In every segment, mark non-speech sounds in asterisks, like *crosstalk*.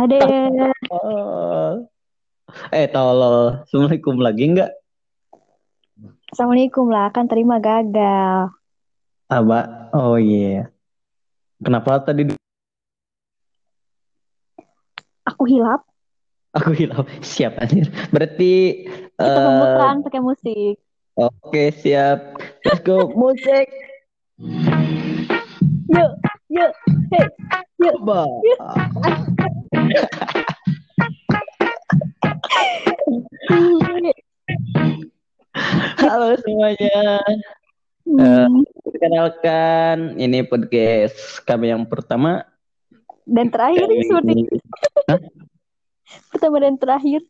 Oh. *laughs* Eh, tolol. Assalamualaikum lagi enggak? Assalamualaikum lah, kan terima gagal. Apa? Oh iya. Kenapa tadi Aku hilap. aku hilang? Siap anjir. Berarti Kita eh pembukaan pakai musik. oke, siap. Let's go. *laughs* Musik. Yuk, yuk, hey, yuk, yuk. Halo semuanya. Eh, perkenalkan, ini podcast kami yang pertama. Dan terakhir Kami seperti Hah? pertama dan terakhir.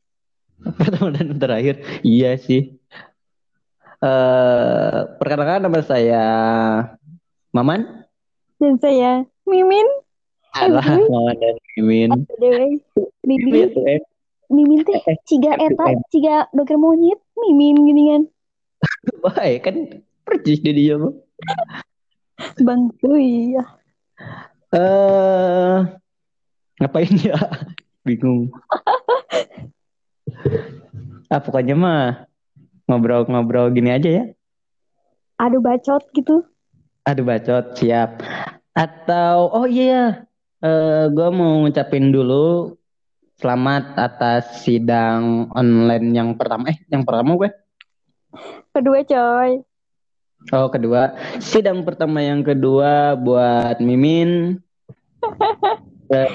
pertama dan terakhir. Iya sih. Eh, perkenalkan nama saya Maman. Dan saya Mimin. Eh, Alah. Maman dan Mimin. Mimin. BTW, Mimin teh ciga eta, ciga dokter monyet. Mimin gini kan. *laughs* Baik kan percis di dia mah. Bang, oh iya. Eh, ngapain ya? Bingung. *laughs* Ah, pokoknya mah ngobrol-ngobrol gini aja ya. Aduh bacot gitu. Aduh bacot, siap. Atau oh iya, eh gue mau ngucapin dulu selamat atas sidang online yang pertama. Eh, yang pertama gue. Kedua coy. Oh, kedua. Sidang pertama yang kedua buat Mimin. *laughs* Eh,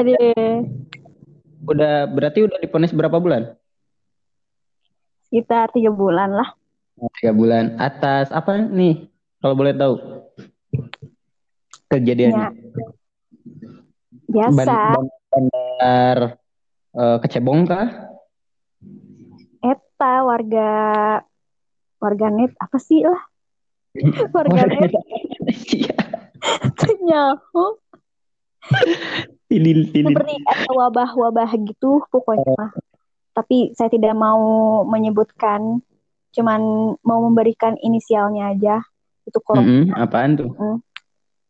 Aduh, udah berarti udah diponis berapa bulan? sekitar tiga bulan lah. Tiga bulan. Atas apa nih? Kalau boleh tahu kejadiannya. Ya, biasa. ban- bandar eh, kecebong kah? Eta warga warga net apa sih lah? *laughs* Warga net Iya. *laughs* nyaho. Tilil, tilil. Seperti ada wabah-wabah gitu pokoknya mah. Tapi saya tidak mau menyebutkan, cuman mau memberikan inisialnya aja. Itu corona, Mm-mm, apaan tuh?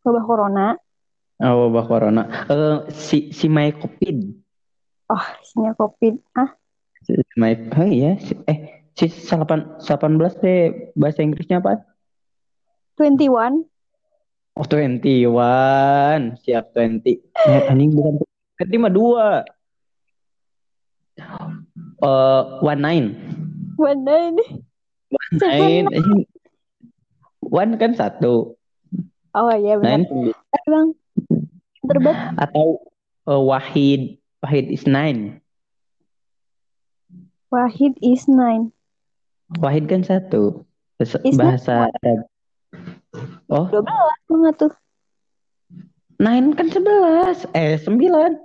wabah corona. Oh, wabah corona. Eh, si si my covid. Oh, isinya covid. Ah, Si my oh iya, si, eh si 8 18 deh bahasa Inggrisnya apa? 21. Oh, 21. Siap 20. Eh, anjing bukan 20 mah dua. Eh, 19. Mana ini? Nine. *laughs* One kan satu. Oh iya benar. Nine Eh, Bang. Terbat atau eh, Wahid. Wahid is nine. Wahid is nine. Wahid kan satu. Bahasa, Is bahasa Arab. Oh, 12 banget tuh. nine kan sebelas. Eh, sembilan.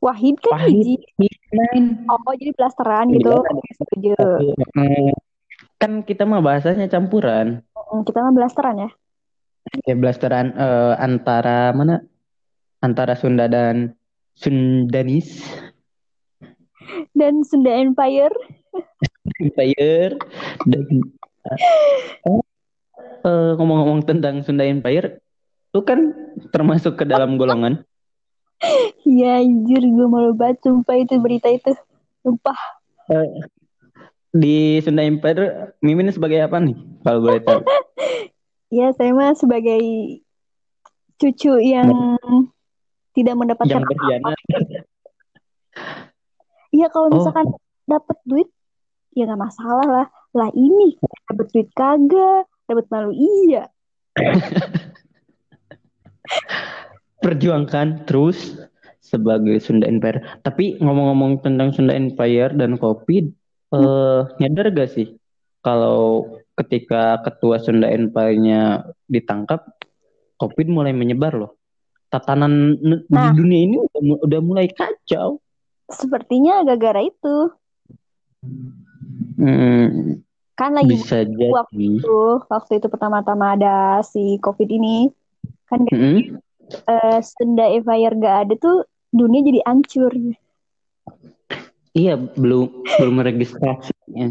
Wahid kan Wahid nine. Oh, jadi plasteran gitu. Setuju. Eh, Kan kita mah bahasanya campuran. Kita mah blasteran ya. Ya blasteran eh, antara mana? Antara Sunda dan Sundanis. Dan Sunda Empire. *laughs* Empire dan Oh, eh, ngomong-ngomong tentang Sunda Empire, lu kan termasuk ke dalam golongan. Ya anjir gue malu banget sumpah itu berita itu. Sumpah. Eh, di Sunda Empire, Mimin sebagai apa nih? Kalau boleh tahu. *laughs* Ya saya mah sebagai cucu yang tidak mendapatkan berkhianat. Iya kalau Oh. misalkan dapat duit ya nggak masalah lah. Lah ini dapat duit kagak, dapat malu iya. *laughs* Perjuangkan terus sebagai Sunda Empire. Tapi ngomong-ngomong tentang Sunda Empire dan COVID, eh, nyadar gak sih kalau ketika ketua Sunda Empire-nya ditangkap, COVID mulai menyebar loh. Tatanan n- di Nah. dunia ini udah, mu- udah mulai kacau. Sepertinya gara-gara itu Hmm, kan lagi bisa jadi. waktu itu waktu itu pertama-tama ada si COVID ini kan Mm-mm. eh, Sunda Empire gak ada tuh dunia jadi hancur. Iya, belum belum registrasinya.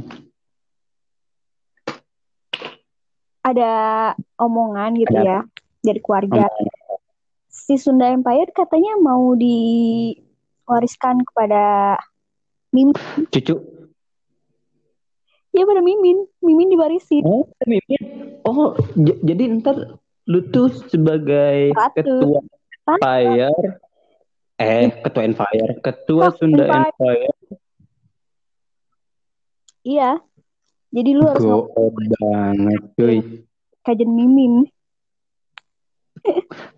Ada omongan gitu Ada ya dari keluarga si Sunda Empire katanya mau diwariskan kepada Mimin. Cucu. Ya pada Mimin, Mimin diwarisin. Oh, Mimin. Oh, jadi ntar lu tuh sebagai Ratu. ketua Empire, eh ketua Empire, ketua Oh, Sunda Empire. Empire. Iya. Jadi lu harus Go banget, cuy. kajian Mimin.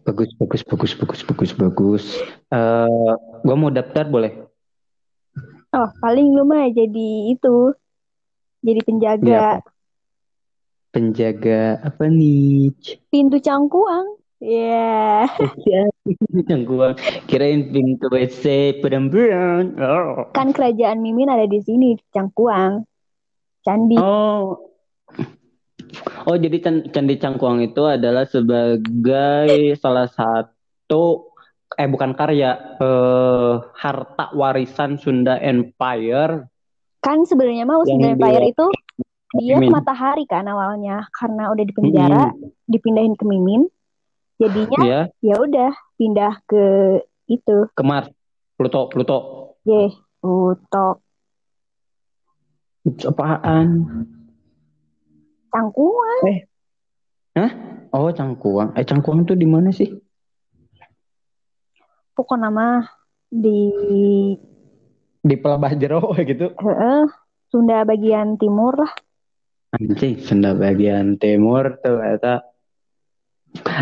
Bagus, bagus, bagus, bagus, bagus, bagus. Eh, gua mau daftar boleh? Oh, paling lu mah jadi itu. Jadi Iya, penjaga apa? Penjaga apa nih? pintu cangkuang. Ya. Ya, gua kirain pintu WC perempuan. Oh. Kan kerajaan Mimin ada di sini, di Cangkuang. Candi. Oh. Oh, jadi Can- Candi Cangkuang itu adalah sebagai salah satu eh bukan karya eh harta warisan Sunda Empire. Kan sebenarnya mau Sunda dia- Empire itu dia Mimin. matahari kan awalnya karena udah di penjara dipindahin ke Mimin. Jadinya Ya, ya udah pindah ke itu. ke Mars. Pluto, Pluto. Ye, Pluto. Itu apaan? Cangkuang. Oh, Cangkuang. Eh, Cangkuang tuh di mana sih? Pokoknya mah di Di Pelabah Jero *laughs* gitu. Heeh, Sunda bagian timur lah. Anjing, Sunda bagian timur tuh eta.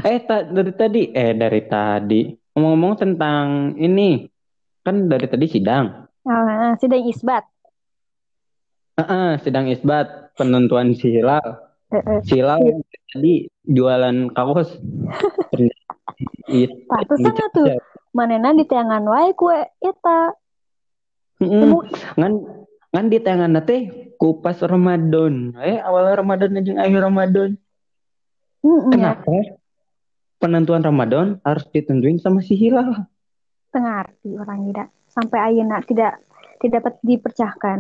Eh, ta- dari tadi, eh dari tadi. Ngomong-ngomong tentang ini, kan dari tadi sidang. Nah, sidang isbat. Heeh, sidang isbat penentuan si Hilal. Heeh. Si Hilal tadi jualan kaos. *laughs* It- Pantesan tuh. Manena di tangan wae kue eta. Mm-mm. Ngan ngan di tangan teh kupas Ramadan. Eh awal Ramadan jeung akhir Ramadan. Ya. Kenapa? Penentuan Ramadan harus ditentuin sama si Hilal. Tengah arti orang tidak sampai ayeuna tidak tidak dapat dipercahkan.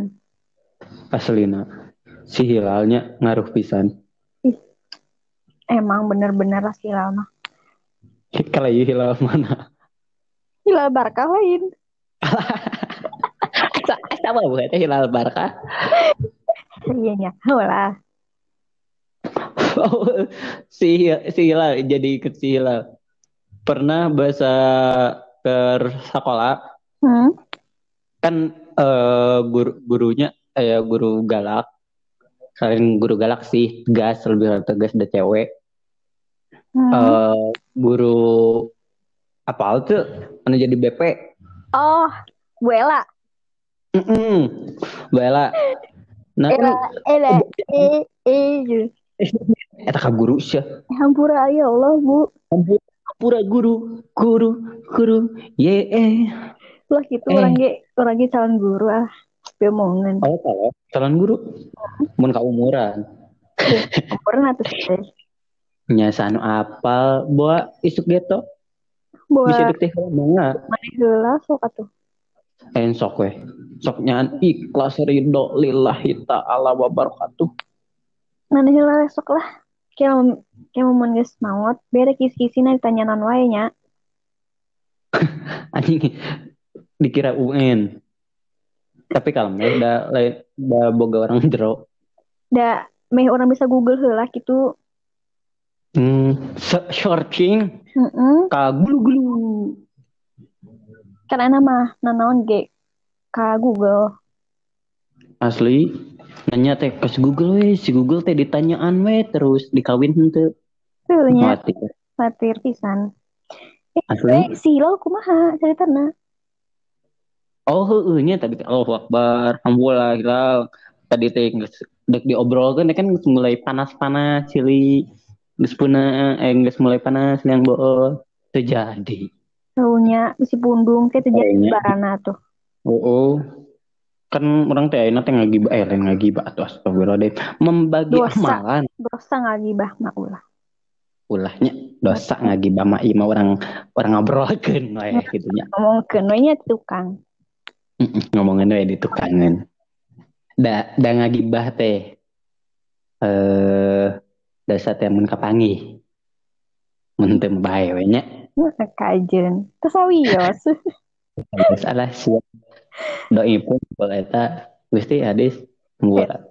Aslina. Si Hilalnya ngaruh pisan. Emang bener-bener lah si Hilal mah. Kalau ieu Hilal mana? Hilal Barkah lain. *laughs* Sa- Sama bukan Hilal Barkah. Iya nya. Lah. Oh, si si Hilal jadi ikut si Hilal. Pernah bahasa ke sekolah Hmm. kan eh, guru gurunya eh guru galak selain guru galak sih tegas lebih tegas ada cewek Hmm. Eh, guru apa tuh mana jadi BP Oh, Bu Ela. Bella nah kan Ela, eh, eh, gitu. eta ka guru sih Hampura ya Allah, Bu. pura guru guru guru ye eh Lah gitu Eh. orang ge orang ge calon guru ah. Biomongan. oh kalau calon guru mun kaumuran Pernah tuh teh. nyasa anu apal bawa isuk gitu bisa Buat dek teh mangga mana heula sok atuh. En sok weh. Sok nyaan ikhlas ridho lillahi ta'ala wa barakatuh. Mana heula sok lah. Kayak kayak mun geus maot, bere kis-kisina ditanyanan wae nya. *laughs* Anjing dikira UN. Tapi kalau udah lain udah boga orang *laughs* jero. Da meh orang bisa Google heula gitu. Hmm, se- searching Heeh. ka gulu-gulu. Kan ana mah nanaon ge ka Google. Asli nanya teh ke si Google we, si Google teh ditanyaan we terus dikawin henteu. Heeh nya, Mati. satir pisan. Asli. Eh, si Hilal kumaha ceritana? Oh, heeh nya tadi Allahu Akbar. Alhamdulillah hilal. Tadi teh dek diobrolkeun kan geus mulai panas-panas cili. Geus puna eh geus mulai panas yang bool. Terjadi. Taunya bisi pundung teh terjadi barana tuh. Oh, oh. Kan orang teh ayeuna teh ngagibah eh lain ngagibah atuh astagfirullahaladzim. Membagi Dosa. amalan. Dosa ngagibah mah ulah. Ulahnya dosa ngagibah mah ieu mah orang orang ngobrolkeun we gitu nya. Ngomongkeun we nya tukang. Ngomongin we di tukangan. Da da ngagibah teh eh teh mun kapanggih. Mun teu bae we nya. kajen tesawios salah siap doi pun boleh eta gusti hadis buat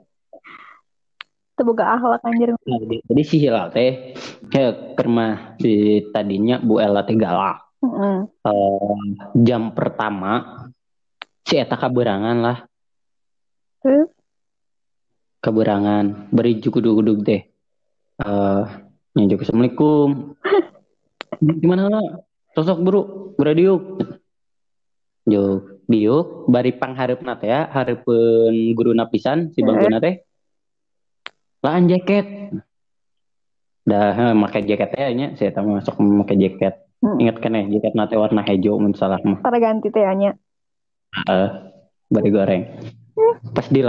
Teboga akhlak anjir. Jadi si Hilal teh kayak kerma di tadinya Bu Ella teh galak. Mm -hmm. uh, jam pertama si Eta kaberangan lah. Hmm? Kaberangan beri jugudug-gudug deh. Uh, nyujuk assalamualaikum. *laughs* Gimana lah? Sosok buru beradiuk. Juk diuk bari pangharep nate ya harepen guru napisan si bangku nate lahan jaket dah pakai jaketnya nya saya tahu masuk memakai jaket hmm. ingat kan ya jaket nate warna hijau mun salah mah ganti teh nya uh, bari goreng. Pas di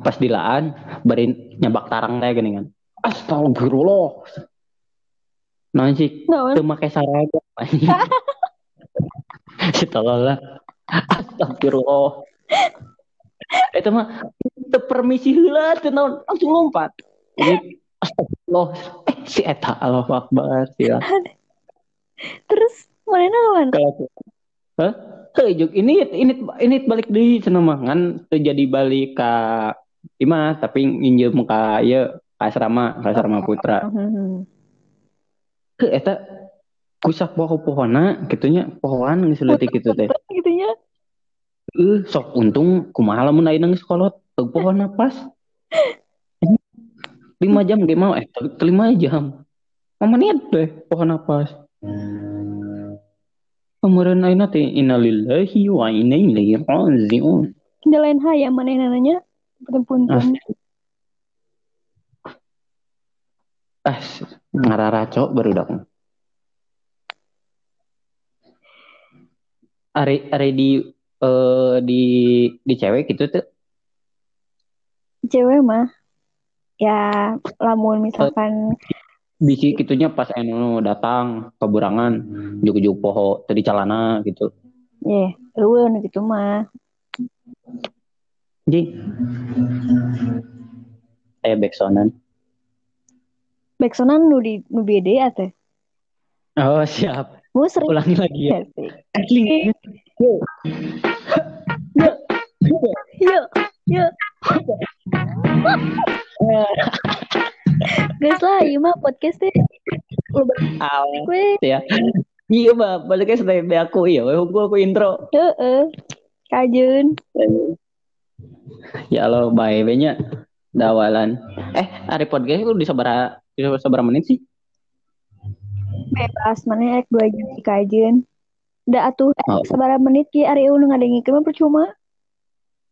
pas dilaan bari nyabak tarang teh gini kan. Astagfirullah nah sih? Tuh pakai saragam si tolol astagfirullah itu mah itu permisi hula tuh langsung lompat. Astagfirullah eh si eta Allah Akbar ya. Terus mana lawan Hah? Hei, juk ini ini ini balik di senamangan terjadi balik ke Ima tapi nginjem ka ya asrama asrama putra. Heh eta kusak poho pohona gitunya pohoan geus leutik kitu teh. Eh sok untung kumaha lamun ayeuna geus kolot teu pohona pas. Lima jam gak mau eh lima jam. Menit deh pohon napas Kemudian aina teh innalillahi wa inna ilaihi raji'un. Tidak lain yang mana nanya? Punten-punten. Ah, ngararaco baru dong. Ari ari di uh, di di cewek gitu tuh. Cewek mah ya lamun misalkan bisi gitunya pas enu datang keburangan juk-juk poho tadi calana gitu. Ya yeah, ruwen gitu mah. Jadi saya backsonan backsonan nu di nu bede ate? Oh siap. Mau sering ulangi lagi ya. Asli. Mah podcast deh. Lu gue. Ya. Iya mah, baliknya sampai aku iya, gue aku intro. Heeh. Kajun. Ya lo bye nya dawalan. Eh, hari podcast lu di sabara di sabara menit sih? Bebas, mana ek dua jam kajun. Udah atuh, eh, oh. sabara menit ki hari udah ngadengin mah percuma.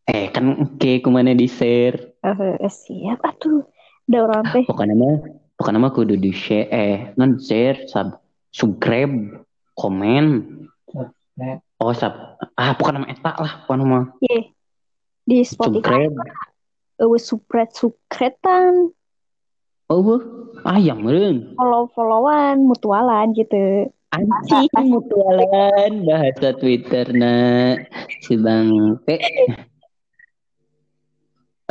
Eh kan ke kumane di share. Uh, siap atuh. Udah orang teh. Pokoknya mah pokoknya mah kudu di share eh non share sub subscribe komen. Oh sub ah pokoknya nama eta lah mah. Iya. Yeah. Di Spotify. Subscribe. Uh, subscribe subscribean. Oh, ayam meren. Follow followan mutualan gitu. Anjing mutualan bahasa Twitter na si Bang P. *laughs*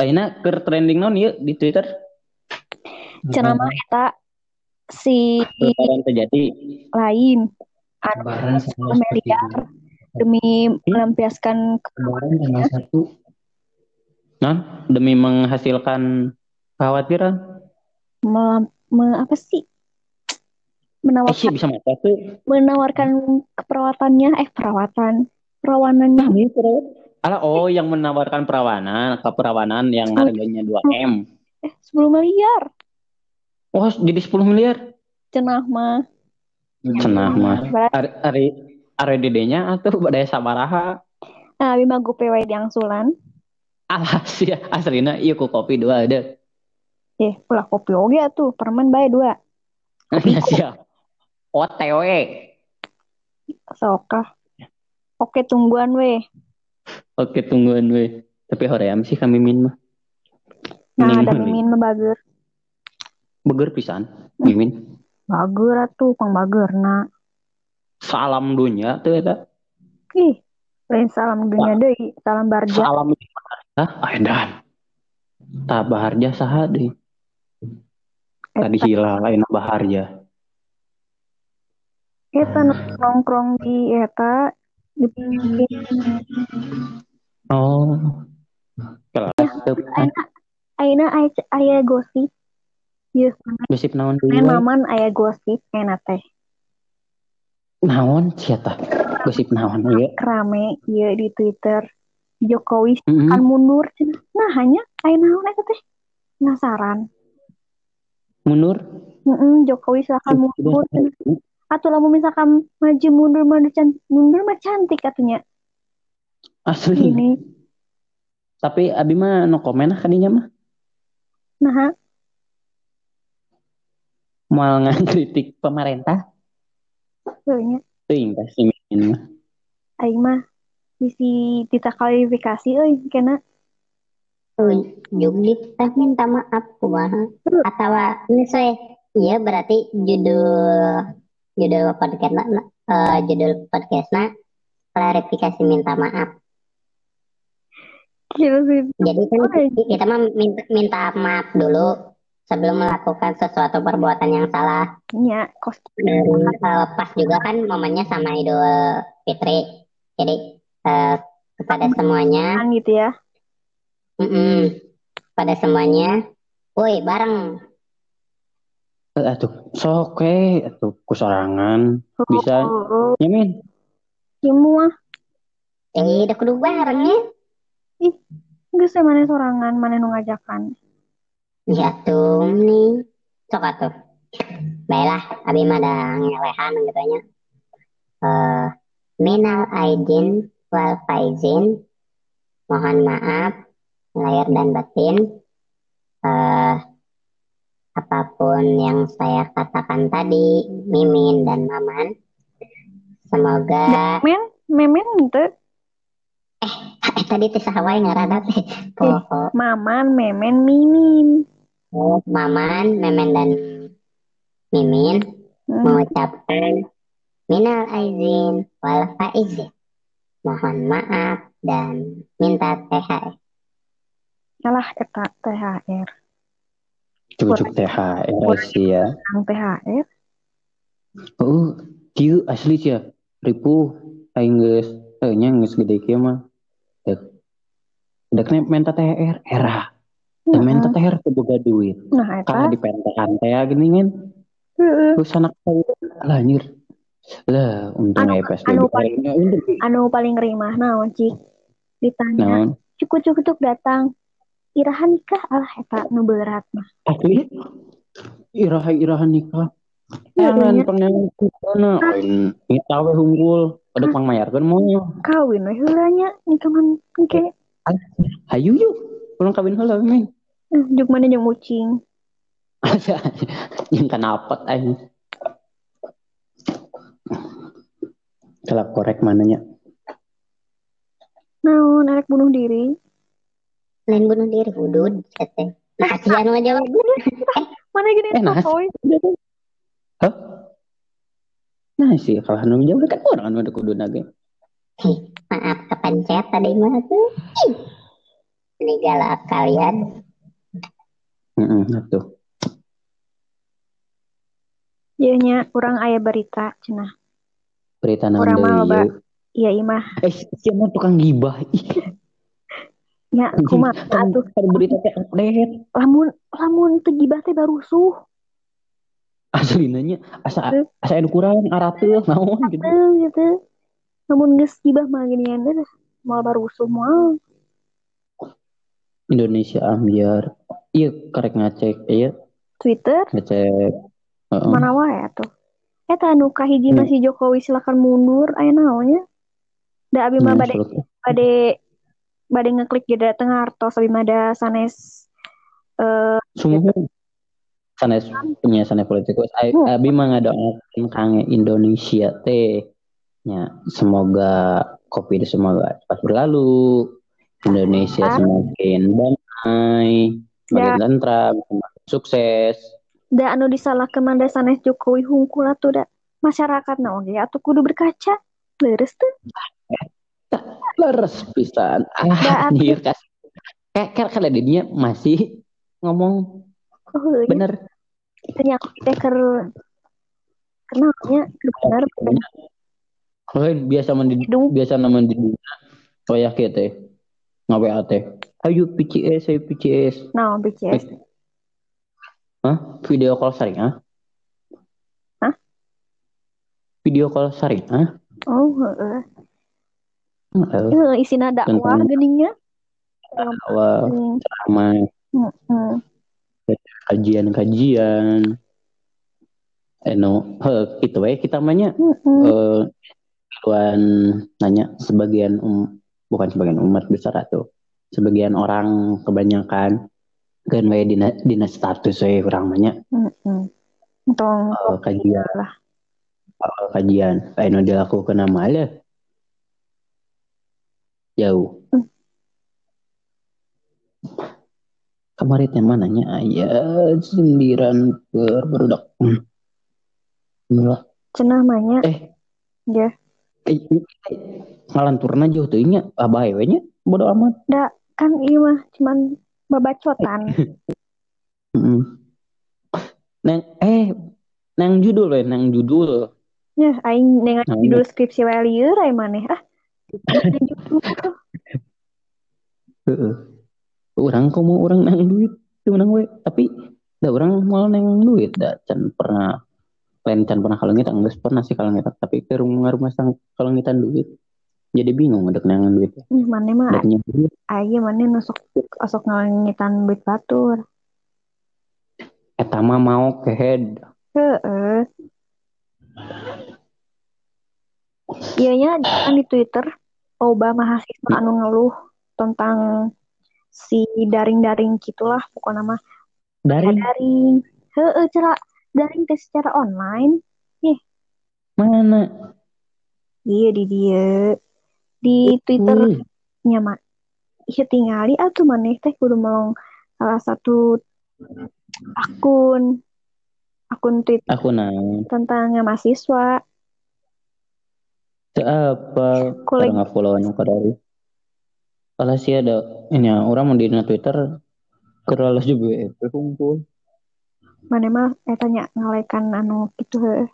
Aina ke trending non yuk di Twitter. Cenama eta si Lebaran terjadi lain anu miliar demi melampiaskan Lebaran tanggal satu. Nah, demi menghasilkan kekhawatiran. Melam, me, apa sih? Menawarkan, eh, bisa mata tuh. menawarkan keperawatannya, eh perawatan, perawanannya. Nah, ini Alah, oh yang menawarkan perawanan, keperawanan yang harganya 2M. Eh, 10 miliar. Oh, jadi 10 miliar? Cenah mah. Cenah mah. Ari ari ari dedenya atau badai sabaraha? Nah, bima gue pewe yang sulan. Alah *laughs* sih, asrina iya ku kopi dua ada. Eh, pula kopi oge tuh, permen bae dua. Iya siap. OTW. Sokah. Oke, tungguan weh. Oke tungguan we. Tapi hoream sih kami min mah. Nah, ada mimin mah bager. Bager pisan, mimin. Bager atuh, pang bager na. Salam dunia tuh ya Ih, lain salam dunia deh, salam barja. Salam Hah? Aedan. Tak baharja saha deh. Tadi hilal lain baharja. Eta nongkrong di eta di Oh. Kelas tuh. Aina Aina aya gosip. Yes, Gosip naon dulu? maman aya gosip enak teh. Naon siapa? Gosip naon ya? Rame ieu di Twitter. Jokowi Mm-mm. akan mundur. Nah, hanya aya naon eta teh? Penasaran. Mundur? Heeh, Jokowi silakan mundur. cenah. Atau lamun misalkan maju mundur mundur cantik, mundur mah cantik katanya. Asli. Ini. Tapi abi mah no komen ah kadinya mah. Nah, Mal ngakritik pemerintah. Soalnya Teuing pasti ini mah. aing mah bisi kita klarifikasi euy kena. Juglit teh minta maaf kumaha? Atau ini saya iya berarti judul judul podcast eh, judul podcastnya klarifikasi minta maaf. Jadi kan kita mah minta, minta maaf dulu sebelum melakukan sesuatu perbuatan yang salah. Nya kos dan eh, pas juga kan momennya sama Idul Fitri. Jadi eh, kepada semuanya. gitu ya. mm-mm, pada semuanya. Woi bareng. Eh, Atuh, sok we, atuh kusorangan. Bisa. Oh, oh, Ya min. semua. Eh udah kudu bareng ya. Geus teh mana sorangan, mana nu ngajakan. Ya tuh nih, sok atuh. Baiklah, abi mah ada ngelehan gitu nya. Eh, minal aidin wal faizin. Mohon maaf lahir dan batin. Eh, apa pun yang saya katakan tadi, Mimin dan Maman. Semoga Men, memen teu eh, *laughs* tadi teh saha wae ngarada teh. Maman, memen, mimin. Oh, Maman, Memen dan Mimin Hmm. mengucapkan minal aizin wal faizin. Mohon maaf dan minta THR. Alah eta THR. Cucuk THR sih ya. Ang THR. Oh, kieu asli sih ya. Ripuh aing geus eh nya geus gede kieu mah. Dek. Dek minta THR era. Minta THR teu boga duit. Nah, Karena eta. di pentekan teh gini kan. Heeh. Terus anak saya lah anjir. Lah, untung Anu- PSBB. anu untung. Anu paling rimah naon cik? Ditanya, Naon? cukup-cukup datang. Iraha nikah alah eta nu berat mah. Asli. Iraha iraha nikah. Jangan iya. pengen kana lain kita we hunggul. Ada pangmayarkeun moal. Kawin we heula nya nikah man engke. Hayu yuk. Pulang kawin heula men. Eh, Juk mana jeung mucing. Asa *laughs* yang kenapa aing. Kalau korek mananya? Naon arek bunuh diri. Lain bunuh diri, hudud. Teh. Nah, kasihan mah jawab. *laughs* Mana gini Eh, nah. Hah? Nah sih kalau anu jauh kan orang anu ada kudu nage. Maaf, kepencet tadi mah tuh. Ini galak kalian. Heeh, atuh. Ieu nya urang aya berita cenah. Berita mah deui loba. ieu? Iya imah. Eh, siapa tukang gibah? Nya kumaha *laughs* kan atuh berita teh update. lamun lamun teu gibah teh barusuh. Asli nanya asa asa anu kurang arateul naon gitu. Gitu. Lamun geus gibah mah ginian teh moal barusuh moal. Indonesia ambiar. Iya karek ngecek iya Twitter ngecek. Heeh. mana wae atuh. Eta anu kahiji Hmm. masih Jokowi silakan mundur aya naonnya. Da abi mah bade surat- bade bade ngeklik jeda tengah artos abi mah da sanes eh Sumuh sanes punya sanes politikus. Ai- Hmm. Abi mah ngadoakeun kange Indonesia teh. Ya, semoga Covid semoga cepat berlalu. Indonesia Ah. semakin damai, Ya. tentram, semakin sukses. da anu disalahkeun mah da sanes Jokowi hungkul atuh da masyarakat na oge atuh kudu berkaca. Leres tuh. Leres pisan. Da, Ah, anjir kasih. Kayak kayak kalian dia masih ngomong Oh, iya. bener. Tanya aku teh keur Kenalnya benar Oh, biasa mandi biasa nama di Oh ya teh. Ngawe teh. Ayo PCS, ayo PCS. nah BCS. Hah? Video call sering, ah? Hah? Video call sering, ah? Oh, heeh. Heeh. Eh, isina dakwah Tentang- geningnya. Hmm, sama hmm, hmm. kajian-kajian. Eh no, heh, gitu we kita namanya Hmm, hmm. eh tuan nanya sebagian um, bukan sebagian umat besar atau sebagian orang kebanyakan kan we dina, dina status we orang banyak Hmm, hmm. Tong eh, kajian lah. eh, kajian anu dilakukan nama aja jauh Hmm. kemarin yang mananya ayah sindiran per berudak hmm. Gila. Cenah manya. eh Ya. eh, eh, ngalanturna jauh tuh nya abah we nya bodo amat Da, kan iya mah cuman babacotan. *laughs* Neng eh nang judul we nang judul. Ya, aing Nah, judul skripsi wae lieur aya maneh. Ah. *laughs* Heeh. Orang kok mau orang nang duit? Itu menang we. Tapi da orang mau nang duit. Da can pernah lain can pernah kalau kita enggak pernah sih kalau kita tapi ke rumah rumah sang kalau kita duit jadi bingung ada nang duit. Ih, maneh mah? Ada duit. Aya maneh nusuk osok ngalengitan duit batur. eta mah mau ke head. Heeh. Iya nya kan di Twitter loba mahasiswa anu ngeluh tentang si daring-daring gitulah pokoknya mah. Dari daring. Heeh, cara daring teh secara online. mana? Iya di dia di Twitter nya mah Iya tingali atuh maneh teh kudu melong salah satu akun akun tweet aku nang tentang mahasiswa. Apa? Kalau nggak follow anu kadari kalau sih ada ini ya, orang mau di Twitter keralas juga eh kumpul mana mah eta nya ngalekan anu gitu heuh.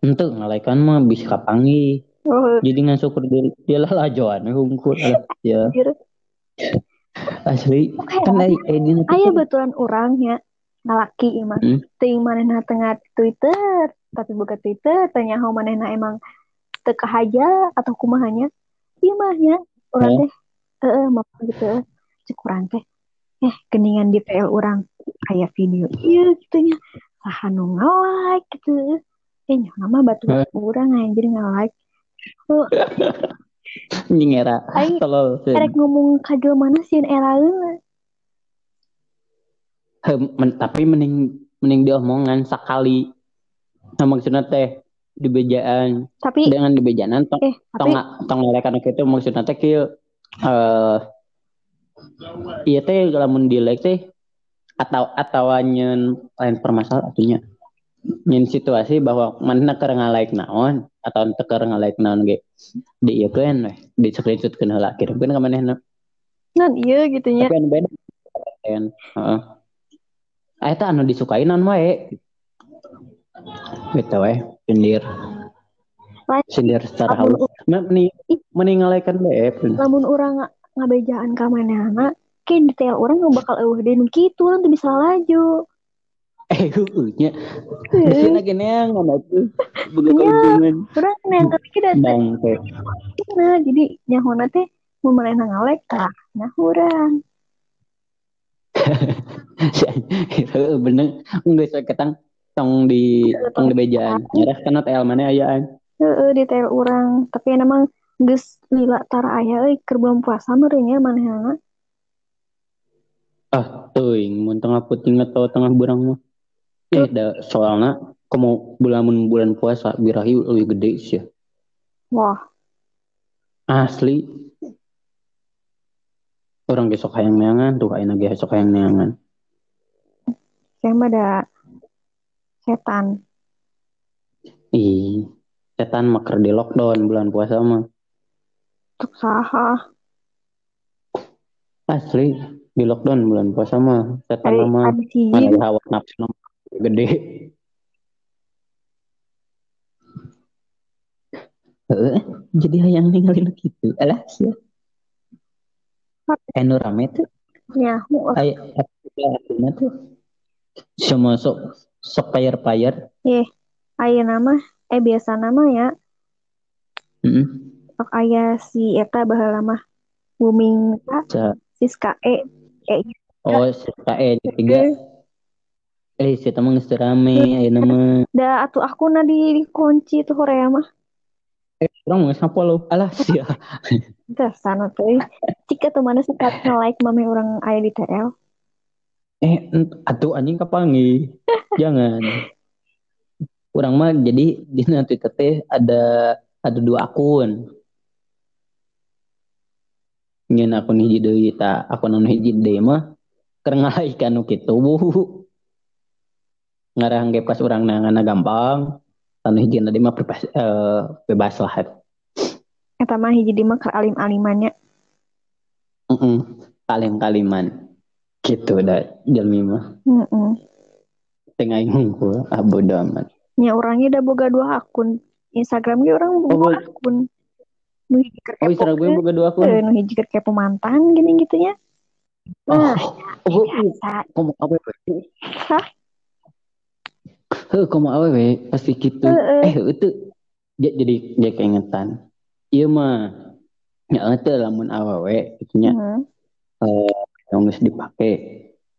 Ente ngalaikan mah bisa kapangi. Oh, Jadi ngan syukur dia, dia lah lajoan hungkul alah ya asli Oke, kan Aya Twitter. betulan orangnya ngalaki imah. Hmm. Ting manehna tengah Twitter, tapi buka Twitter tanya how manehna emang teu kahaja atau kumahanya. Ieu mah nya urang Oh. teh heeh mah gitu. Cek teh eh geningan di TL urang kayak video iya gitu nya saha nu nge-like gitu. Eh nya mah batu Hah? urang anjir nge-like. Oh, *laughs* anjing era tolol erek ngomong kagel mana sih eraeun Hem, men- tapi mending mending diomongan sekali. Nah, maksudnya teh di bejaan. Tapi dengan di bejaan tong eh tong tong itu maksudnya teh kieu eh iya teh lamun di like teh atau atau nyen lain permasalahan atunya. Nyen situasi bahwa mana keur like naon atau keur like naon ge di ieu kan weh. Di screenshotkeun heula kirimkeun ka manehna nan iya gitu nya tapi anu beda. Kan heeh. Ah eta anu disukai naon wae. Gitu weh sindir. Sindir secara halus. mending mending ngalekan bae lamun orang nga- ngabejaan ka manehna kayak detail orang bakal eueuh deui kitu urang teu bisa laju Eh, nya. Di sini gini yang mana tuh? Begitu Iya. hubungan. urang neng tapi kita nah jadi nyahona teh mun manehna ngalek tah nah urang *laughs* Heeh, bener. Enggak saya ketang tong di tong di bejaan. Nyerah kana teh mana ayaan. heeh detail urang tapi emang geus lila tara aya euy keur bulan puasa meureun nya manehna Ah, teuing mun tengah puting atau tengah burang mah. Eh, da soalna komo bulan mun bulan puasa birahi lebih gede sih. wah Asli. Orang besok hayang neangan tuh ayeuna ge besok hayang neangan. saya mah ada setan Ih, setan maker di lockdown bulan puasa mah. untuk saha Asli di lockdown bulan puasa mah setan mah mana hawa nafsu nama gede. Heeh, jadi hayang ninggalin gitu. Alah sia. Anu rame tuh. Ya ay tuh. Semua sok sok payar payar eh ayo nama eh biasa nama ya. Mm -hmm. sok ayah si eta bahala mah. Booming siska e. E oh siska e tiga. E. Eh, si teman geus rame, ayo nama. da atuh akuna di dikunci tuh Korea mah. Eh, orang mau lo? Alah *laughs* sih. Dah sana tuh. Jika tuh mana sekat nge-like mame orang aya di TL. Eh, atuh anjing kapangi. *laughs* Jangan. Orang mah jadi di nanti teh ada ada dua akun. Nyen akun hiji deui ta, akun anu hiji deui mah keur ngalaikan nu kitu. Ngarang ge pas urang nangana gampang. Anu hiji tadi mah bebas, eh, bebas lah. Eta mah hiji di mah ke alim-alimannya. Heeh. Kalim-kaliman. Gitu dah jalmi mah. Heeh. Tengah ngungkul, ah bodo amat. Nya orangnya udah boga dua akun. Instagram ge orang boga Oh, akun. Nu hiji keur Oh, Instagram gue boga dua akun. nu hiji keur kepo mantan gini gitunya. Oh, Nah, oh, biasa. ngomong apa Hah? Heh, ngomong apa we? Pasti gitu. Eh, itu jadi jadi dia keingetan. Iya mah, ya itu lamun awewe itunya Heeh. eh yang geus dipake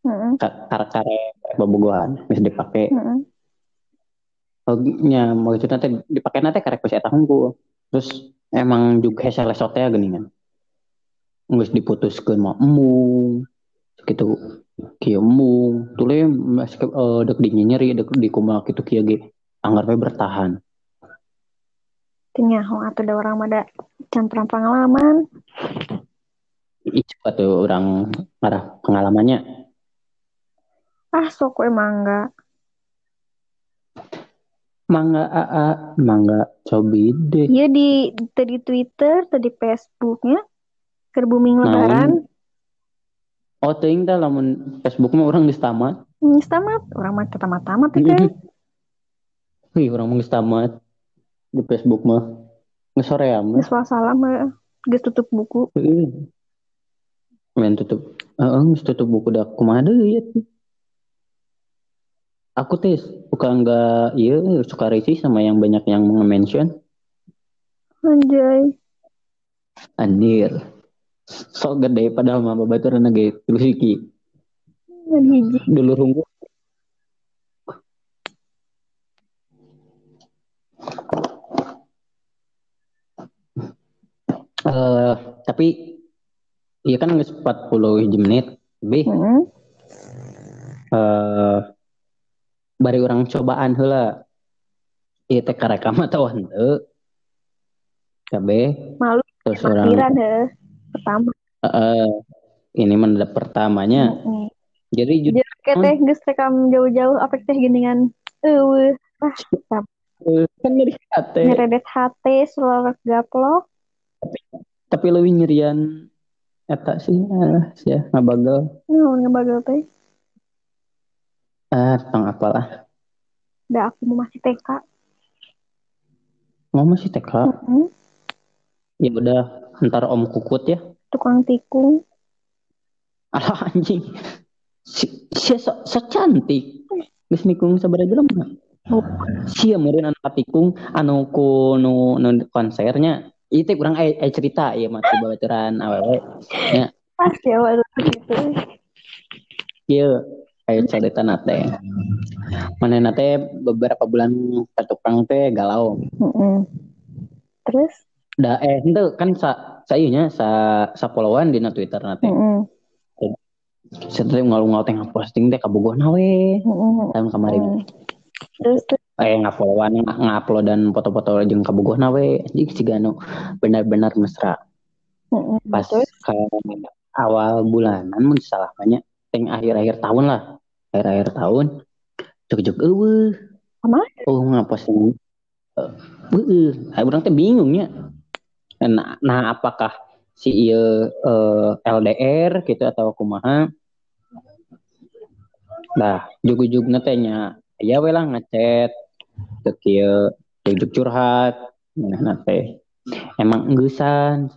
Heeh. kare-kare bobogohan geus dipake. Heeh. Oh, nya maksudnya teh dipake nate karek geus eta hungkul. Terus emang juga hese lesot teh geuningan. Geus diputuskeun mah embung. Gitu kieu embung. Tule masih eh, dek di nyeri dek di kumaha kitu kieu ge. Anggar we bertahan. Oh atau ada orang ada campuran pengalaman. Ih, coba tuh orang marah pengalamannya. Ah, sok emang enggak. Mangga AA, mangga cobi deh. Iya di tadi Twitter, tadi Facebooknya, ke booming Naon? lebaran. Oh, teuing tah lamun Facebook mah orang geus tamat. Hmm, tamat, orang mah tamat-tamat itu. *laughs* Wih, orang mah geus tamat. Di Facebook mah. Geus soream. Geus salam eh, geus tutup buku. Main tutup. Heeh, geus tutup buku dah kumaha deui atuh. Aku teh suka enggak iya suka risih sama yang banyak yang mention Anjay. anjir. Sok gede padahal mah babaturan ge terus iki. Hiji. Dulu runggu. Eh, tapi iya kan geus 40 hiji menit lebih Heeh. eh bari orang cobaan heula. Ieu teh karekam atau henteu. Kabe Malu terus orang pikiran. Pertama. eh ini mendadak pertamanya. Jadi judul Jadi kayak teh geus rekam jauh-jauh apa teh geningan eueuh ah kan nyeri hati. nyeredet hate selorok gaplok. Tapi lebih nyerian eta sih ah, sih ya ngabagel. Naon ngebagel teh. Ah, tentang apalah. Da aku mau masih TK. Ngomong sih TK. Heeh. Ya udah, ntar Om Kukut ya. Tukang tikung. Alah anjing. Si, si so, so cantik. Geus nikung sabaraha jelema. Oh. Sia meureun anu katikung anu ku nu, nu konsernya. Itu kurang aya aya cerita ieu mah babaturan awewe. Ya, Pas ya waktu gitu. ieu aya cerita teh. Manehna teh beberapa bulan ke tukang teh galau. Heeh. Terus? Da eh henteu kan sa sa ieu nya sa sa followan dina Twitter na teh. Heeh. Saya ngalung-ngalung teh posting teh kabogohna we. Heeh. Tahun kemarin. Hmm. Terus terus eh nguploadan nguploadan foto-foto jeung kabogohna we anjing siga anu benar-benar mesra heeh. pas Terus ke awal bulanan mun salah banyak teng akhir-akhir tahun lah akhir-akhir tahun cek-cek eueuh Sama? oh ngaposting eueuh uh, urang teh bingung nya nah, nah apakah si ieu eh, LDR gitu atau kumaha? Nah, jug-jugna teh nya ya we lah ngechat ke kieu jug curhat manehna teh. Emang enggusan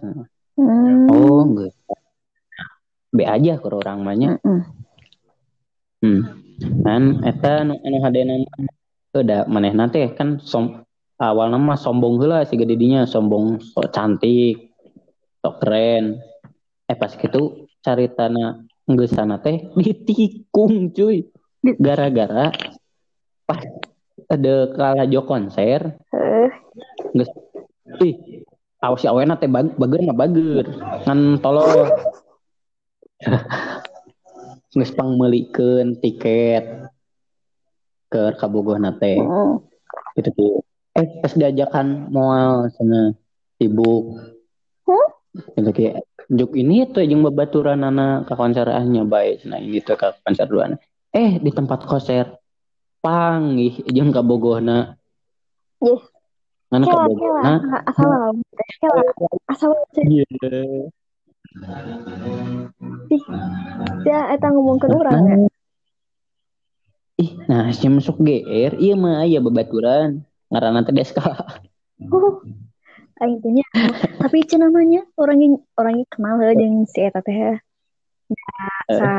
Hmm. oh enggusan be aja ke orang banyak Mm-mm. hmm. Kan eta nu anu hadena udah manehna teh kan som awal nama sombong heula si didinya sombong sok cantik sok keren. Eh pas gitu caritana enggeusana teh ditikung cuy. Gara-gara pas ada kalajo konser Eh, geus ih awas si awena teh bag, bager mah bager ngan tolol *laughs* geus pangmeulikeun tiket ke kabogohna teh. Mm. gitu tuh eh pas diajakan moal sana sibuk Hmm? gitu kayak juk ini tuh yang babaturan anak ke konsernya baik nah ini tuh ke konser dua eh di tempat konser panggih jeung kabogohna Ih. Mana Kela, kela, kabogohna asal lah, kela, asal iya. Ya, eta ngomongkeun urang ya. ih nah si masuk GR iya mah aya babaturan ngaranna teh Deska Oh, aing teh nya. Tapi itu namanya orangnya orangnya kenal heuh jeung si eta teh. Ya, sa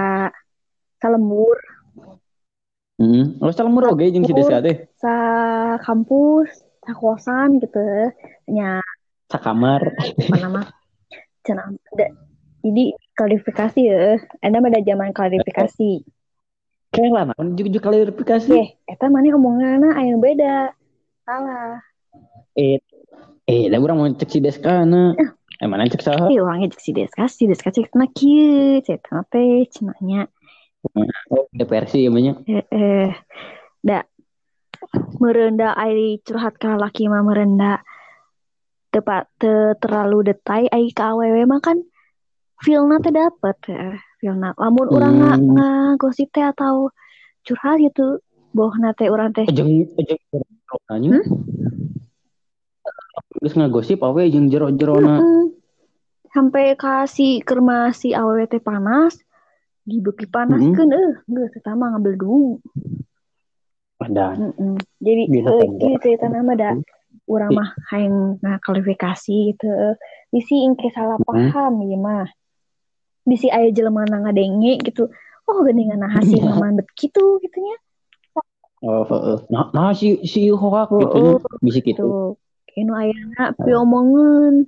sa lembur, hmm oh salah oge jeung si Deska teh sa kampus, sa kosan gitu. Nya sakamar apa nama? Cenah ada jadi klarifikasi ya. Ada pada zaman klarifikasi. kayak lah naon juga klarifikasi Eh, eta mana omonganna aya nu beda. Salah. eh eh da urang mau cek si Deska na eh. Mana cek saha Eh, orangnya cek si Deska, si Deska cek na kieu, cek teh cenahnya. oh ada versi ya banyak. Eh, eh, da merenda ai curhat ka laki mah merenda tepat te, terlalu detai ai ka awewe mah kan feelna teh dapet ya feelna lamun urang nga, Hmm. ngagosip teh atau curhat gitu bohna teh urang teh. Jeung jeung nanya Hmm? geus ngagosip awe jeung jero-jerona Mm-mm. sampai kasih kerma si awewe teh panas dibeki panaskeun eh geus eta mah ngambil dulu Mm-mm. Jadi eh, gitu cerita nama da urang mah hayang ngaklarifikasi gitu. Bisi ingke salah paham ieu mah. Bisi aya jelema ngadenge gitu. Oh geuningan hasil Iya. mah bet kitu gitunya. Oh heeh nah, nah si si hoak gitu bisa gitu. Kenu ayana pi omongeun.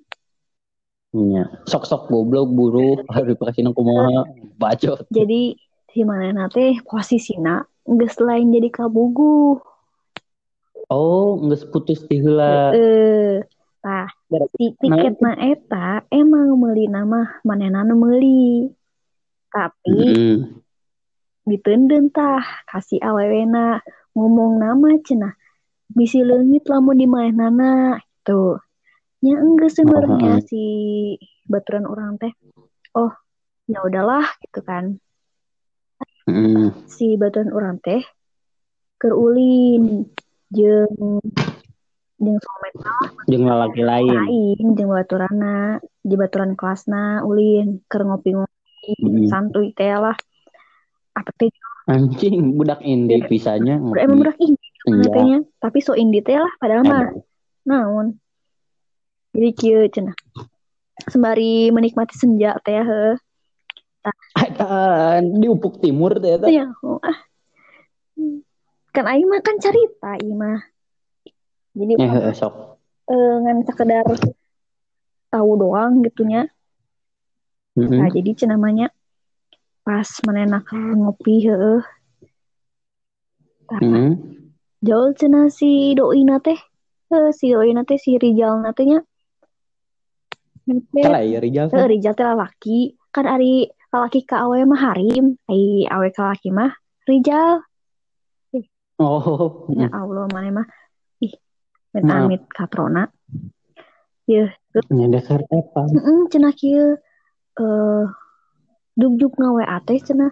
nya sok-sok goblok buru *laughs* klarifikasi nang kumaha bacot *laughs* Jadi si manehna teh posisina geus lain jadi kabugu. oh geus putus ti heula Eh, tah si tiket na eta emang meuli nama manehna nu meuli. Tapi Heeh. ditenden tah kasih awewena ngomong nama cenah bisi leungit lamun di nana tuh nya enggak sebenarnya Oh, si baturan orang teh. Oh ya udahlah gitu kan. Heeh. si baturan orang teh kerulin jeung jeung somet jeung lalaki lain. Lain jeung baturana di baturan kelasna ulin keur ngopi-ngopi Mm. santuy teh lah. Apa teh anjing budak indi pisahnya udah emang udah ih Iya. katanya tapi so indie teh lah padahal mah naon. Jadi kieu cenah. Sembari menikmati senja teh heuh di Upuk Timur teh eta. ya oh, ah. Kan aing mah kan carita ieu mah. Jadi Ya heeh, sok. eh, ngan sekedar tahu doang gitunya. Heeh. nah jadi cenah namanya pas menena ngopi heuh Heeh. jauh cenah si doi teh eh, si doi teh si Rijal teh nya Salah ya Rijal. Eh, Rijal teh lalaki kan ari lalaki ka awe mah harim ai awe ka laki mah Rijal Oh. ya Allah mana mah ih men Maaf. amit katrona ya Nya dasar apa? heeh cenah kieu eh dug-dug ngawe teh cenah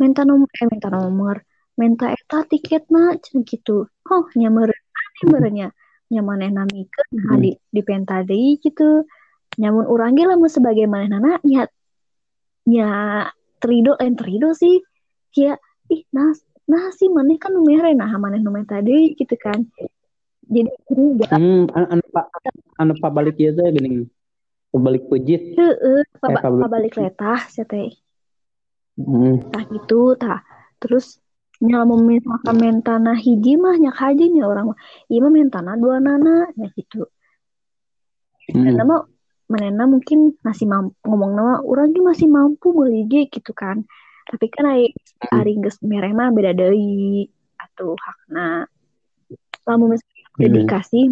minta nomor eh minta nomor minta eta tiketna cenah gitu oh nyameur aneh beurnya nyamaneh namikeun nah Hmm. di di penta gitu nyamun urang ge lamun sebagai manehna nya nya terido lain terido sih ya ih nah nah sih maneh kan nu mere nah maneh nu minta deui gitu kan jadi curiga Hmm, an, an, pa- anu pabalik ieu teh geuning pabalik pejit heeh Eh, pabalik letah teh hmm. tah gitu tah terus nya lamun misalkan mentana hiji mah nyak haji nya orang mah ieu mah mentana dua nana nya gitu Hmm. Karena mah manena mungkin masih mampu ngomong nama orang ge masih mampu beli gitu kan tapi kan ari Hmm. ari geus mah beda deui atuh hakna lamun misalkan Hmm. dikasih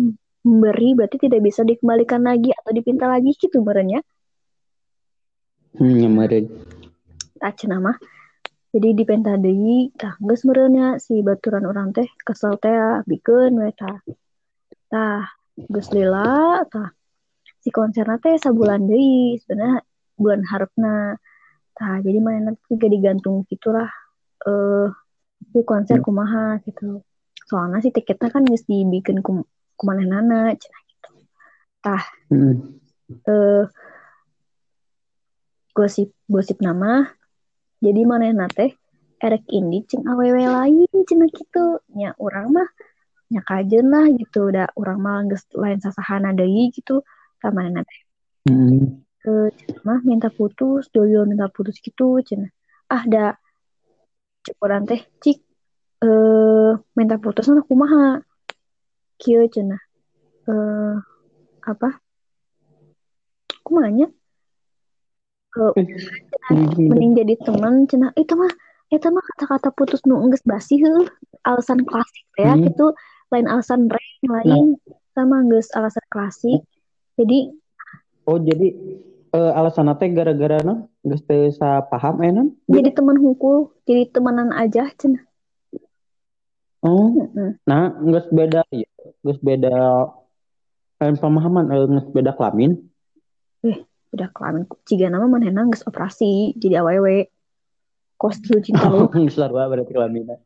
memberi berarti tidak bisa dikembalikan lagi atau dipinta lagi gitu merenya Hmm, tak cenah mah jadi dipinta deui tah geus merenya si baturan orang teh kesel teh bikeun we tah. Tah geus lila tah. Si konserna teh sabulan deui sebenarnya bulan harapna tah jadi mainan juga digantung gitulah eh si konser kumaha gitu. Soalnya si tiketnya kan geus dibikin kum kumanehna cenah gitu. Hmm. eh gosip gosip nama jadi manehna teh erek indi cing awewe lain cenah gitu. Nya urang mah nya kajeun lah gitu udah urang mah geus lain sasahana deui gitu. Ka manehna teh Hmm. ke cenah mah minta putus doyo minta putus gitu cenah ah da cukuran teh cik eh minta putus mah kumaha kieu cenah eh apa? Kumaha nya Eh, mending jadi teman cenah. Itu mah itu mah kata-kata putus nu geus basi heuh. Alasan klasik ya, Hmm. gitu. Lain alasan reng lain sama geus alasan klasik. Jadi Oh jadi eh, alasan teh gara-gara na geus teu sapaham eh non? jadi teman hukul jadi temenan aja cenah Oh, nah geus beda ya. Geus beda lain pemahaman eh, geus beda kelamin. udah kelamin ciga nama manehna geus operasi jadi awewe kos dulu cinta lu larua berarti kelamin.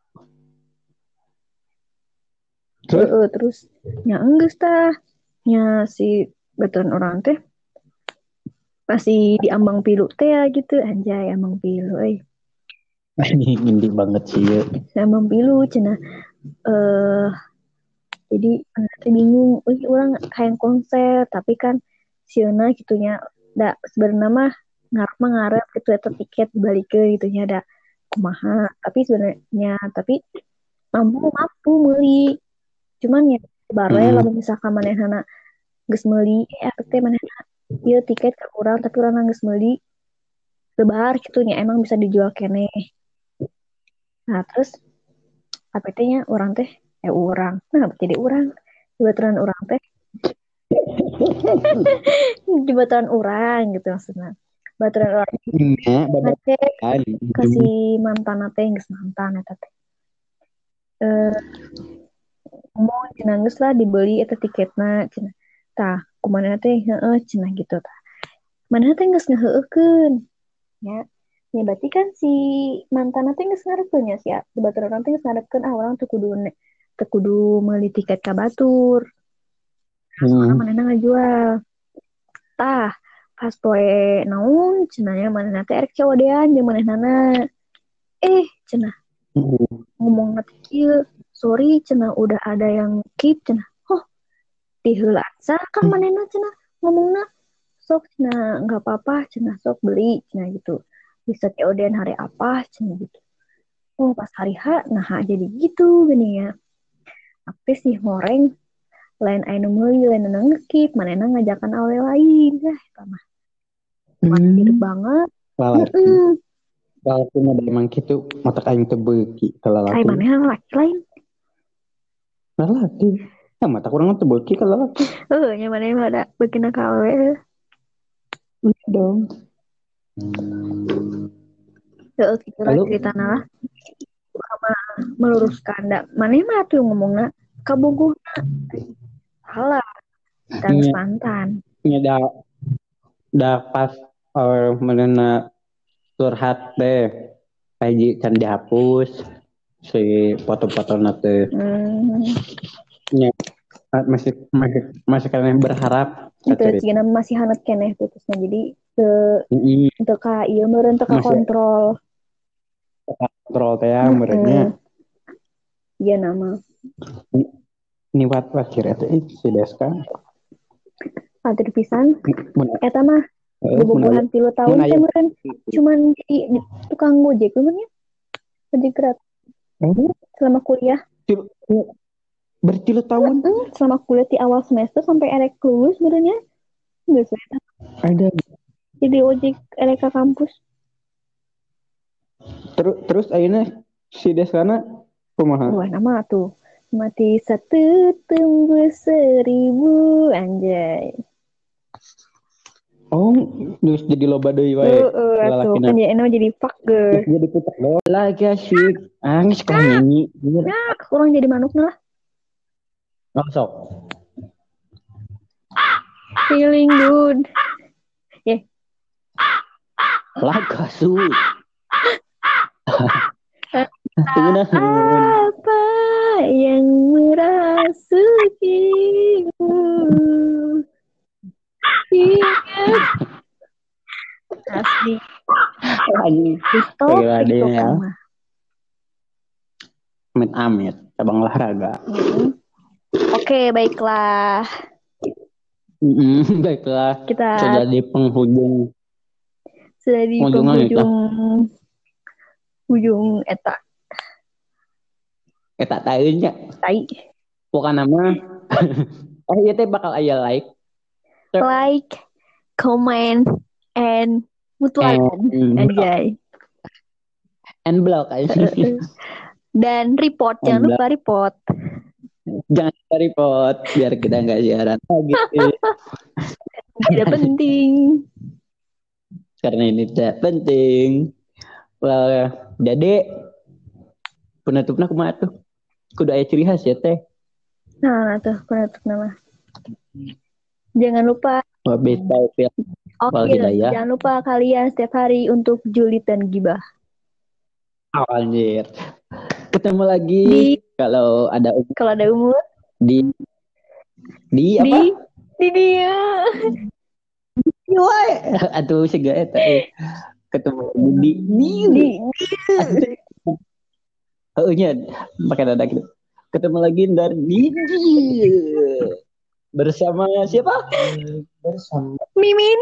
Terus? Heeh, terus nya enggeus tah nya si baturan orang teh masih diambang pilu teh ya gitu anjay ambang pilu euy Ini banget sih ya. sama pilu cenah eh jadi bingung. Euy orang hayang konser tapi kan sieuna gitunya da sebenarnya mah ngarep mah ngarep gitu eta tiket dibalikeun gitu nya da kumaha? Tapi sebenarnya tapi mampu mampu meuli cuman ya baru ya Hmm. misalkan manehna geus meuli eh teh manehna ieu tiket ke urang tapi urang geus meuli lebar gitu nya emang bisa dijual keneh nah terus apa teh nya urang teh eh urang nah jadi urang jebaturan urang teh. *laughs* Jebaturan urang gitu maksudnya. Baturan teh kan. kasih mantan teh geus mantan eta teh. Eh cenah geus lah dibeli eta tiketna cenah tah kumaha teh heeh cenah gitu tah mana teh geus ngaheukeun ya ya berarti kan si mantan teh geus ngarepkeun nya sia si batur orang teh geus ngarepkeun ah orang teu kudu teu kudu meuli tiket ka batur. Hmm. manehna ngajual tah pas poe naon cenah nya manehna teh erek cawadean jeung manehna eh cenah. Hmm. ngomong nanti kieu sorry cenah udah ada yang keep cenah. Oh diheula kan manehna cenah? Ngomongna sok cenah nggak apa-apa cenah sok beli cenah gitu bisa keodean hari apa cenah gitu oh pas hari H nah jadi gitu gini ya apa sih ngoreng lain anu meuli lain anu ngekip manehna ngajakan awe lain lah eta mah Hmm. hidup banget Lalaki. Heeh. Lalaki mah da emang kitu mata aing teu beuki ka Ay lalaki. manehna laki lain Lalaki. Ya mata kurang teu beuki ka lalaki. eh nya manehna mah ada bikin ka awe Iya dong. Gitu Lalu? Cerita lah. Sama meluruskan da. Mana mah tuh ngomongna kabogohna. Salah. Dan Iya. mantan. Nya da da pas eh menena curhat teh kaji can dihapus si foto-foto teh Hmm. Ah, masih masih masih kalian berharap Itu cina masih hangat keneh putusnya. Jadi ke untuk ka iya meureun teu ka Masih- kontrol. Kontrol teh ya merenya Iya nama. ini wat wat kira teh ih, si Deska Atur pisan. Mun Eta mah eh, mun bobogohan tilu tahun mun teh meureun cuman jadi tukang gojek namanya. Ojek gratis aya- selama kuliah. tilu- bertilu tahun selama kuliah di awal semester sampai erek lulus sebenarnya. Eta. ada Jadi ojek erek ka kampus. Terus terus ayeuna si Desana kumaha Wah, nama tuh. Mati satu tunggu seribu anjay. oh terus jadi loba deui wae Heeh, atuh kan jadi emang jadi fuck girl. jadi putar lo lagi asyik angis kau nyanyi Bener. Nah, kurang jadi manuk lah. Sok Feeling good. laga su Bener. Apa yang merasukimu? Ingat. Asli. Dia TikTok ya. amit amit cabang olahraga Mm. Oke, baiklah. Mm-mm, baiklah Kita sudah di penghujung sudah di penghujung ujung eta. Kita tahunya tai. Bukan nama. *laughs* Eh iya teh bakal aya like. Like comment and mutualan and, anjay and block aja. *laughs* Dan report jangan And lupa report. Jangan lupa report biar kita nggak siaran lagi. *laughs* Tidak penting. Karena ini tidak penting well, jadi penutupnya kumaha tuh? Kudu aya ciri khas ya teh? Nah, tuh penutup nama. Jangan lupa. Taufik oke Wal hidayah. jangan lupa kalian setiap hari untuk julid dan gibah. Oh, anjir. Ketemu lagi Di- kalau ada kalau ada umur. Di di apa? Di di dia. Wae. *laughs* Aduh siga eta eh. Ketemu di di di Heeh pakai dada gitu. Ketemu lagi dari di bersama siapa? Bersama. Mimin.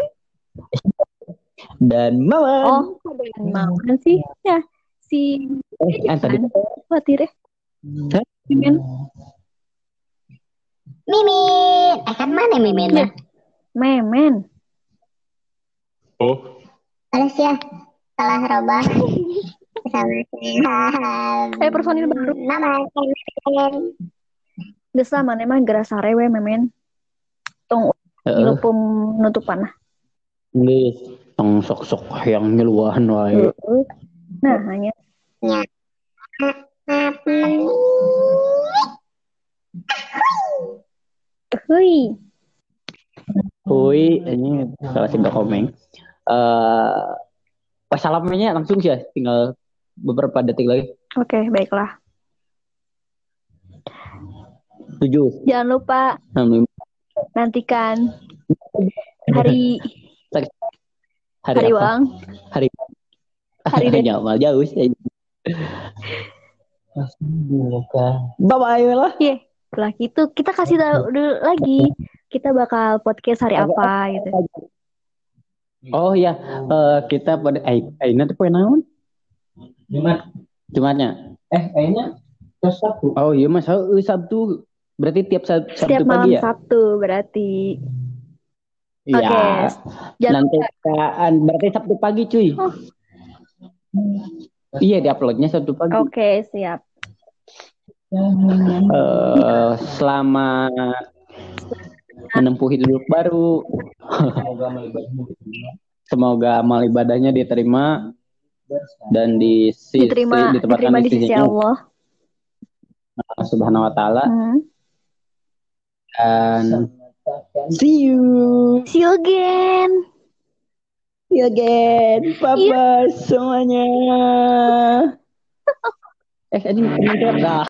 Dan Mama. oh dengan mau kan sih. Ya si eh, tadi. Khawatir ya. Hah? mimin? Mimin, eh kan mana Mimin? Mah? memen Alas ya, salah robah. Sama Eh, personil baru. Nama lah mana mah geura sarewe memen tong Heeh. ilu penutupan nah. Geus tong sok-sok yang nyeluahan wae. Nah, hanya Hui. Hui, ini salah sih komeng. Eh, wassalamnya langsung sih ya, tinggal beberapa detik lagi. Oke, baiklah. Tujuh. Jangan lupa Enam, lima, nantikan hari Hari, hari apa? uang. Hari Hari *laughs* hari nyamal jauh sih. Bye bye lah. Iya. Setelah itu kita kasih tahu dulu lagi kita bakal podcast hari apa gitu. Oh ya, eh, kita pada eh Aina tuh poin naon? Jumat. Jumatnya. Eh, kayaknya terus Sabtu. Oh iya Mas, oh, eh, Sabtu. Berarti tiap Sab- Sabtu Setiap malam pagi ya? Sabtu berarti. Iya. Oke. Jangan Nanti kan berarti Sabtu pagi cuy. Oh. Iya, diuploadnya Sabtu pagi. Oke, siap. Eh, selamat menempuh hidup baru. Semoga amal ibadahnya diterima dan di sisi Diterima ditempatkan diterima di sisi Allah. Allah Subhanahu wa taala Hmm. dan see you See you again. see you again Papa semuanya eh ini teman-teman